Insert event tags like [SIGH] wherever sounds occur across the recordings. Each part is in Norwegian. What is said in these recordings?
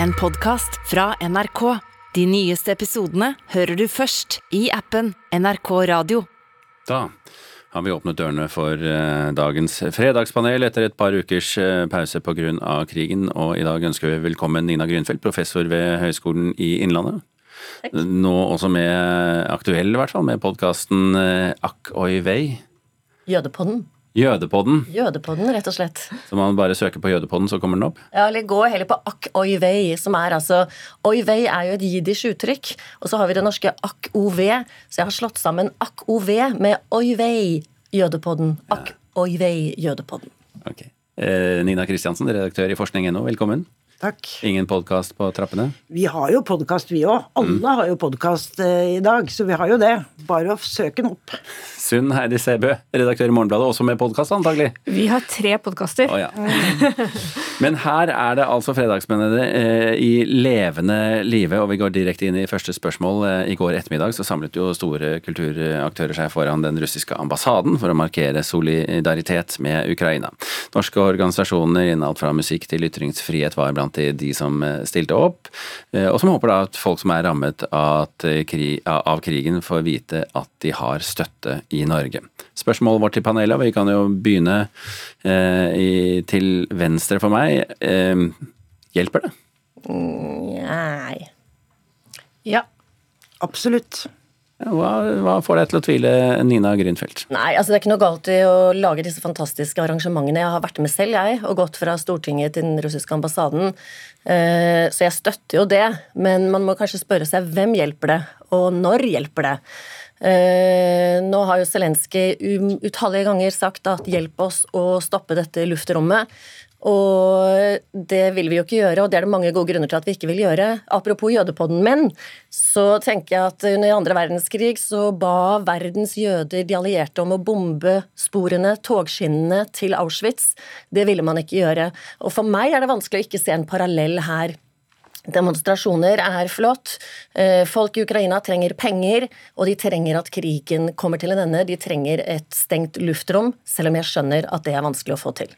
en podkast fra NRK. De nyeste episodene hører du først i appen NRK Radio. Da har vi åpnet dørene for eh, dagens fredagspanel etter et par ukers eh, pause pga. krigen, og i dag ønsker vi velkommen Nina Grünfeldt, professor ved Høgskolen i Innlandet. Nå også med aktuell, i hvert fall, med podkasten Akk oi vei. Jødepodden. Jødepodden. Jødepodden, rett og slett. Så man bare søker på Jødepodden, så kommer den opp? Ja, eller gå heller på ak oi vei, som er altså Oi vei er jo et jiddisch uttrykk, og så har vi det norske ak ov, så jeg har slått sammen ak ov med oi vei, Jødepodden. Ak oi vei, Jødepodden. Ok. Eh, Nina Kristiansen, redaktør i forskning.no, velkommen. Takk. Ingen podkast på trappene? Vi har jo podkast, vi òg. Alle har jo podkast eh, i dag, så vi har jo det. Bare å søke den opp. Sunn Heidi Sebø, redaktør i Morgenbladet, også med podkast antagelig? Vi har tre podkaster. Oh, ja. Men her er det altså fredagsmennene eh, i levende live, og vi går direkte inn i første spørsmål. Eh, I går ettermiddag så samlet jo store kulturaktører seg foran den russiske ambassaden for å markere solidaritet med Ukraina. Norske organisasjoner innen alt fra musikk til ytringsfrihet var blant de som eh, stilte opp, eh, og som håper da at folk som er rammet av, krigen får vite at de har støtte i Norge. Spørsmålet vårt til panelet, og vi kan jo begynne eh, til venstre for meg. Eh, hjelper det? Nei. Ja. Absolutt. Hva, hva, får deg til å tvile, Nina Grünfeldt? Nei, altså Det er ikke noe galt i å lage disse fantastiske arrangementene. Jeg har vært med selv, jeg, og gått fra Stortinget til den russiske ambassaden. Eh, så jeg støtter jo det, men man må kanskje spørre seg hvem hjelper det, og når hjelper det? Eh, nå har jo Zelenskyj utallige ganger sagt at hjelp oss å stoppe dette luftrommet. Og det vil vi jo ikke gjøre, og det er det mange gode grunner til at vi ikke vil gjøre. Apropos jødepodden, men så tenker jeg at under andre verdenskrig så ba verdens jøder de allierte om å bombe sporene, togskinnene, til Auschwitz. Det ville man ikke gjøre. Og for meg er det vanskelig å ikke se en parallell her. Demonstrasjoner er flott. Eh, folk i Ukraina trenger penger, og de trenger at krigen kommer til en ende. De trenger et stengt luftrom, selv om jeg skjønner at det er vanskelig å få til.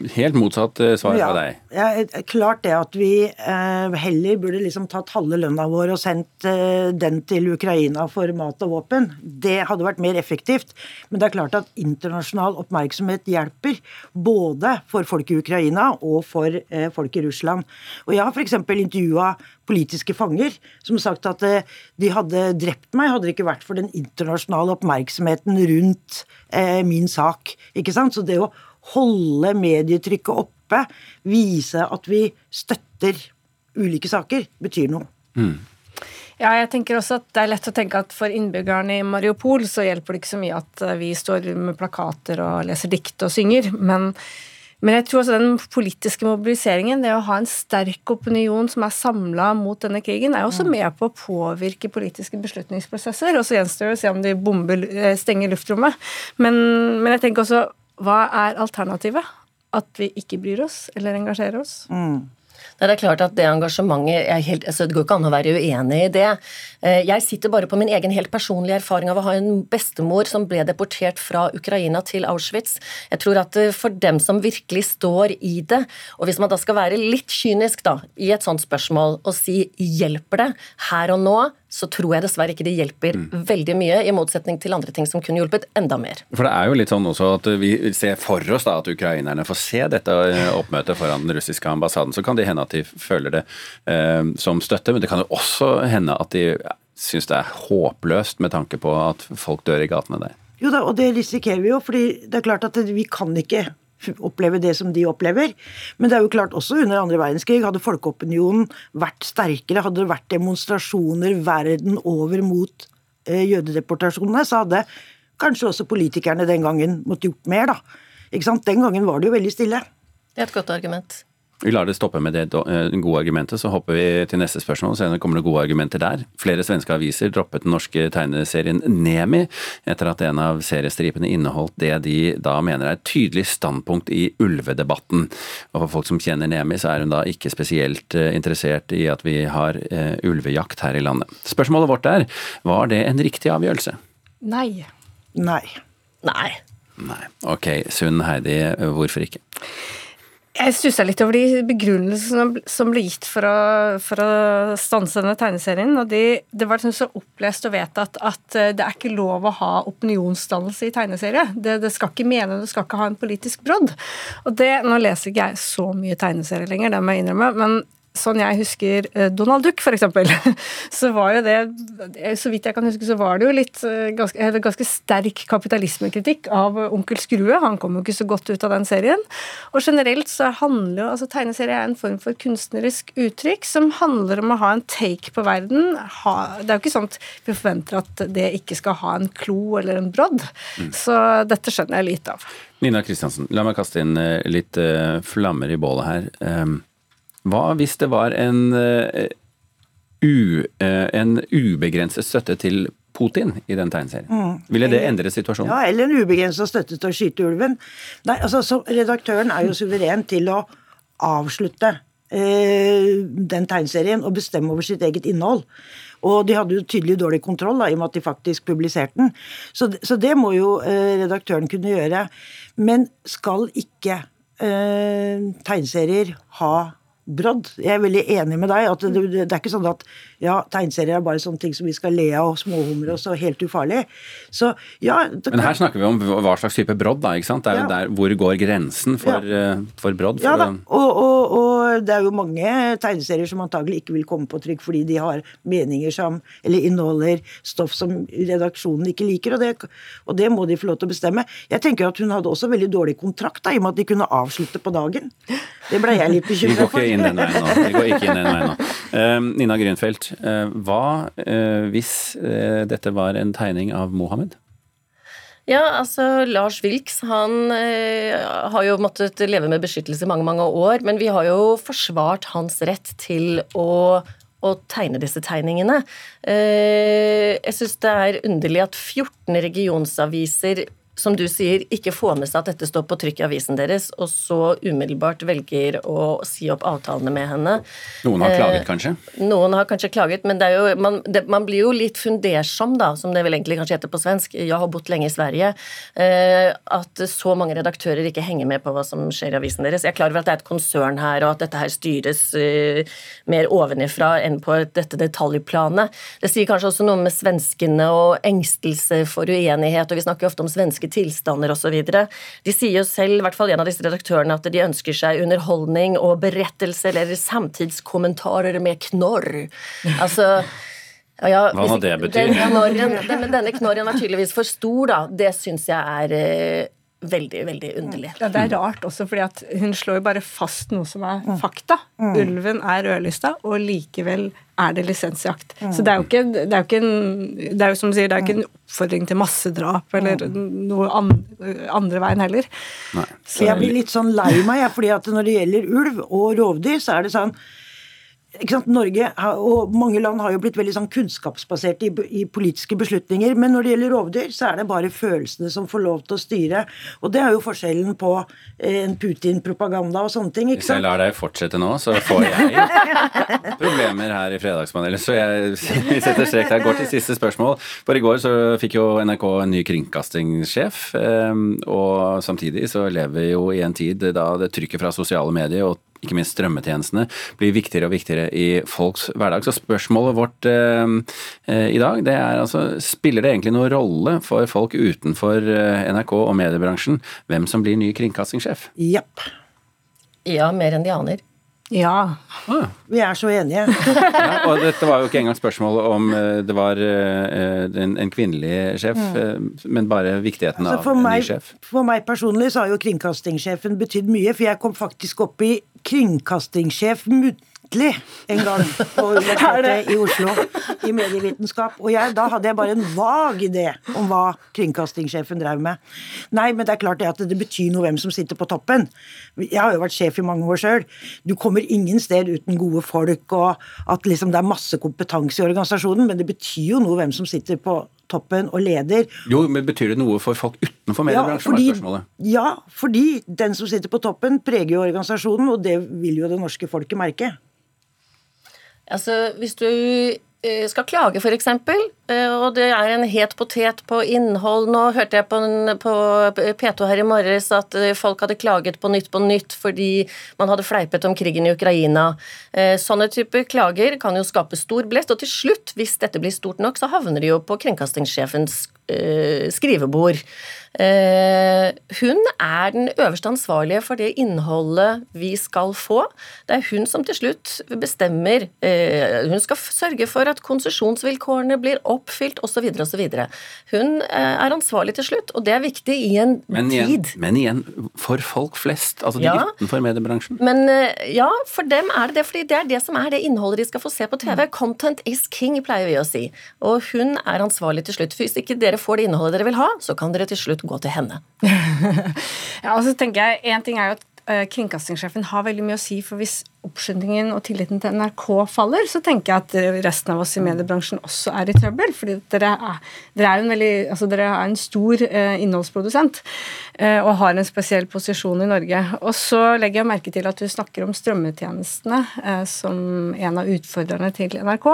Helt motsatt eh, svar ja, fra deg. Ja, klart det at vi eh, heller burde liksom tatt halve lønna vår og sendt eh, den til Ukraina for mat og våpen. Det hadde vært mer effektivt. Men det er klart at internasjonal oppmerksomhet hjelper. Både for folk i Ukraina og for eh, folk i Russland. Og jeg har f.eks. intervjua politiske fanger som sagt at eh, de hadde drept meg hadde det ikke vært for den internasjonale oppmerksomheten rundt eh, min sak. Ikke sant? Så det å holde medietrykket oppe, vise at vi støtter ulike saker, betyr noe. Mm. Ja, jeg tenker også at Det er lett å tenke at for innbyggerne i Mariupol så hjelper det ikke så mye at eh, vi står med plakater og leser dikt og synger, men, men jeg tror også den politiske mobiliseringen, det å ha en sterk opinion som er samla mot denne krigen, er også med på å påvirke politiske beslutningsprosesser. Og så gjenstår det å se om de bomber, eh, stenger luftrommet. Men, men jeg tenker også hva er alternativet? At vi ikke bryr oss eller engasjerer oss? Mm. Det er klart at det engasjementet helt, altså Det går ikke an å være uenig i det. Eh, jeg sitter bare på min egen helt personlige erfaring av å ha en bestemor som ble deportert fra Ukraina til Auschwitz. Jeg tror at eh, for dem som virkelig står i det, og hvis man da skal være litt kynisk da, i et sånt spørsmål og si 'hjelper det her og nå', så tror jeg dessverre ikke det hjelper mm. veldig mye, i motsetning til andre ting som kunne hjulpet enda mer. For det er jo litt sånn også at vi ser for oss da at ukrainerne får se dette eh, oppmøtet foran den russiske ambassaden. Så kan det hende at de føler det eh, som støtte, men det kan jo også hende at de syns det er håpløst med tanke på at folk dør i gatene der. Jo da, og det risikerer vi jo, fordi det er klart at vi kan ikke oppleve det som de opplever. Men det er jo klart også under andre verdenskrig hadde folkeopinionen vært sterkere, hadde det vært demonstrasjoner verden over mot eh, jødedeportasjonene, så hadde kanskje også politikerne den gangen måttet gjort mer, da. Den gangen var det jo veldig stille. Det er et godt argument. Vi lar det stoppe med det eh, gode argumentet, så hopper vi til neste spørsmål. Så kommer det gode argumenter der. Flere svenske aviser droppet den norske tegneserien Nemi etter at en av seriestripene inneholdt det de da mener er et tydelig standpunkt i ulvedebatten. Og for folk som kjenner Nemi, så er hun da ikke spesielt eh, interessert i at vi har uh, ulvejakt her i landet. Spørsmålet vårt er, var det en riktig avgjørelse? Nei. Nei. Nei. Nei. Ok, Sunn Heidi, hvorfor ikke? Jeg stussa litt over de begrunnelsene som ble gitt for å, for å stanse denne tegneserien. og de, Det var liksom så opplest og vedtatt at eh, det er ikke lov å ha opinionsdannelse i tegneserie. Det, det skal ikke mene, det skal ikke ha en politisk brodd. Og det, Nå leser ikke jeg så mye tegneserier lenger, det må jeg innrømme, men sånn jeg husker eh, Donald Duck, f.eks., [LAUGHS] så var jo det Så vidt jeg kan huske, så var det jo litt eh, ganske, ganske sterk kapitalismekritikk av Onkel Skrue. Han kom jo ikke så godt ut av den serien. Og generelt så handler jo altså Tegneserie er en form for kunstnerisk uttrykk som handler om å ha en take på verden. Ha, det er jo ikke sånn at vi forventer at det ikke skal ha en klo eller en brodd. Mm. Så dette skjønner jeg lite av. Nina Kristiansen, la meg kaste inn eh, litt flammer i bålet her. Um, hva hvis det var en, uh, u, uh, en ubegrenset støtte til Putin i den tegneserien? Mm. Ville det endre situasjonen? Ja, eller en ubegrenset støtte til å skyte ulven. Nei, altså, så Redaktøren er jo suveren til å avslutte eh, den tegneserien og bestemme over sitt eget innhold. Og de hadde jo tydelig dårlig kontroll da, i og med at de faktisk publiserte den. Så, så det må jo eh, redaktøren kunne gjøre. Men skal ikke eh, tegneserier ha brodd. Jeg er veldig enig med deg. at det, det, er ikke sånn at ja, tegneserier er bare sånne ting som vi skal le av og småhumre og så helt ufarlig. Så, ja, Men her snakker vi om hva slags type brodd, da. ikke sant? Det er jo ja. der hvor går grensen for, ja. uh, for brodd? For ja da, og, og, og, det er jo mange tegneserier som antagelig ikke vil komme på trykk fordi de har meninger som eller inneholder stoff som redaksjonen ikke liker, og det, og det må de få lov til å bestemme. Jeg tenker at hun hadde også veldig dårlig kontrakt da, i og med at de kunne avslutte på dagen. Det ble jeg litt bekymra for. Vi går ikke inn den veien nå. Vi går ikke inn den veien nå. Uh, Nina Grünfeldt, uh, hva uh, hvis dette var en tegning av Mohammed? Ja, altså Lars Wilks han har jo måttet leve med beskyttelse i mange, mange år, men vi har jo forsvart hans rett til å å tegne disse tegningene. Jeg syns det er underlig at 14 regionsaviser som du sier, ikke får med seg at dette står på trykk i avisen deres, og så umiddelbart velger å si opp avtalene med henne. Noen har klaget, kanskje? Eh, noen har kanskje klaget, men jo, man, det, man, blir jo litt fundersom, da, som det vel egentlig kanskje heter på svensk. Jeg har bodd lenge i Sverige. Eh, at så mange redaktører ikke henger med på hva som skjer i avisen deres. Jeg er klar over at det er et konsern her, og at dette her styres eh, mer ovenifra enn på dette detaljplanet. Det sier kanskje også noe med svenskene og engstelse for uenighet, og vi snakker jo ofte om svenske tilstander osv. De sier jo selv, i hvert fall en av disse redaktørene, at de ønsker seg underholdning og berettelse eller samtidskommentarer med knorr. Altså ja, Hva nå det betyr? Den knorren, denne knorren er tydeligvis for stor, da. Det syns jeg er eh, veldig, veldig underlig. Ja, Det er rart også, fordi at hun slår jo bare fast noe som er fakta. Mm. Ulven er rødlista, og likevel er det lisensjakt. Mm. Så det er jo ikke, det er jo ikke en, det er jo som du sier, det er ikke en oppfordring til massedrap eller noe andre veien heller. Nei. Så jeg blir litt sånn lei meg, fordi at når det gjelder ulv og rovdyr, så er det sånn Norge og mange land har jo blitt veldig sånn kunnskapsbaserte i, i, politiske beslutninger, men når det gjelder rovdyr, så er det bare følelsene som får lov til å styre. Og det er jo forskjellen på eh, en Putin-propaganda og sånne ting. ikke sant? Hvis jeg lar deg fortsette nå, så får jeg problemer her i Fredagspanelet. Så jeg, vi setter strek der. Går til siste spørsmål. For i går så fikk jo NRK en ny kringkastingssjef, eh, og samtidig så lever vi jo i en tid da det trykket fra sosiale medier og ikke minst strømmetjenestene, blir viktigere og viktigere i folks hverdag. Så spørsmålet vårt eh, eh i dag det er altså spiller det egentlig noen rolle for folk utenfor eh, NRK og mediebransjen hvem som blir ny kringkastingssjef? Japp. Ja, mer enn de aner. Ja. Ah. Vi er så enige. [LAUGHS] ja, og dette var jo ikke engang spørsmålet om eh, det var en, en kvinnelig sjef, mm. men bare viktigheten altså, av en meg, ny sjef. For meg personlig så har jo kringkastingssjefen betydd mye, for jeg kom faktisk opp i kringkastingssjef muntlig en gang på [LAUGHS] Universitetet i Oslo i medievitenskap. Og jeg, da hadde jeg bare en vag idé om hva kringkastingssjefen drev med. Nei, men det er klart det at det betyr noe hvem som sitter på toppen. Jeg har jo vært sjef i mange år sjøl. Du kommer ingen sted uten gode folk, og at liksom det er masse kompetanse i organisasjonen, men det betyr jo noe hvem som sitter på toppen og leder. Jo, men Betyr det noe for folk utenfor mediebransjen? Ja, fordi, ja, fordi den som sitter på toppen, preger jo organisasjonen, og det vil jo det norske folket merke. Altså, Hvis du eh, skal klage, f.eks., og det er en het potet på innhold. Nå hørte jeg på, på P2 her i morges at eh, folk hadde klaget på Nytt på Nytt fordi man hadde fleipet om krigen i Ukraina. Eh, sånne typer klager kan jo skape stor blest, og til slutt, hvis dette blir stort nok, så havner de jo på kringkastingssjefens skrivebord. Eh, hun er den øverste ansvarlige for det innholdet vi skal få. Det er hun som til slutt bestemmer. Eh, hun skal sørge for at konsesjonsvilkårene blir oppfylt osv. osv. Hun eh, er ansvarlig til slutt, og det er viktig i en men igjen, tid. Men igjen, for folk flest, altså de Ja. utenfor mediebransjen. Men ja, for dem er det det, fordi det er det som er det innholdet de skal få se på TV. Content is king, pleier vi å si. Og hun er ansvarlig til slutt. For hvis ikke dere får det innholdet dere vil ha, så kan dere til slutt gå til henne. [LAUGHS] Ja, og så tenker jeg, En ting er jo at eh, kringkastingssjefen har veldig mye å si, for hvis oppskyndingen og tilliten til NRK faller, så tenker jeg at eh, resten av oss i mediebransjen også er i trøbbel. fordi dere er, dere er, en, veldig, altså dere er en stor eh, innholdsprodusent eh, og har en spesiell posisjon i Norge. Og så legger jeg merke til at du snakker om strømmetjenestene eh, som en av utfordrerne til NRK.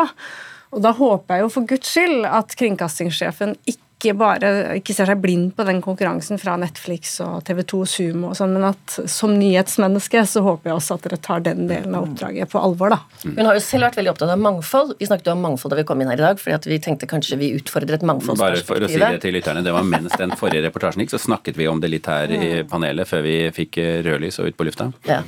Og da håper jeg jo for guds skyld at kringkastingssjefen ikke bare ikke ser seg blind på den konkurransen fra Netflix og TV2 Sumo, og sånn, men at som nyhetsmenneske så håper jeg også at dere tar den delen av oppdraget på alvor. da. Hun har jo selv vært veldig opptatt av mangfold. Vi snakket jo om mangfold da vi kom inn her i dag, fordi at vi tenkte kanskje vi utfordret Bare for å si det til lytterne, det var mens den forrige reportasjen gikk, så snakket vi om det litt her i panelet før vi fikk rødlys og ut på lufta. Ja.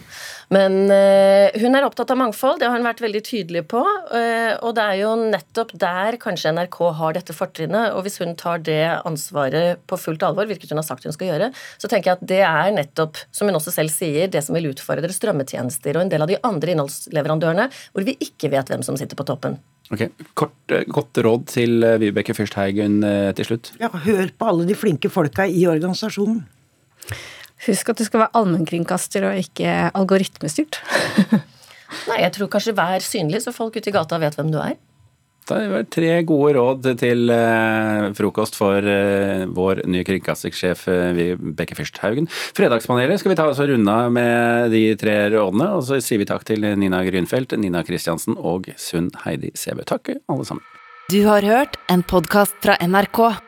Men eh, hun er opptatt av mangfold, det har hun vært veldig tydelig på. eh, og det er jo nettopp der kanskje NRK har dette fortrinnet. Og hvis hun tar det ansvaret på fullt alvor, hvilket hun har sagt hun skal gjøre, så tenker jeg at det er nettopp, som hun også selv sier, det som vil utfordre strømmetjenester og en del av de andre innholdsleverandørene, hvor vi ikke vet hvem som sitter på toppen. Ok, Kort, kort Godt råd til eh, Vibeke Fyrsthaugen eh, til slutt. Ja, hør på alle de flinke folka i organisasjonen. Husk at du skal være allmennkringkaster og ikke algoritmestyrt. [LAUGHS] Nei, jeg tror kanskje vær synlig, så folk ute i gata vet hvem du er. Det var tre gode råd til eh, frokost for eh, vår nye kringkastingssjef Bekke Vibeke Fyrsthaugen. Fredagspanelet skal vi ta oss og runde av med de tre rådene, og så sier vi takk til Nina Grünfeldt, Nina Kristiansen og Sunn Heidi Sæbø. Takk, alle sammen. Du har hørt en podkast fra NRK.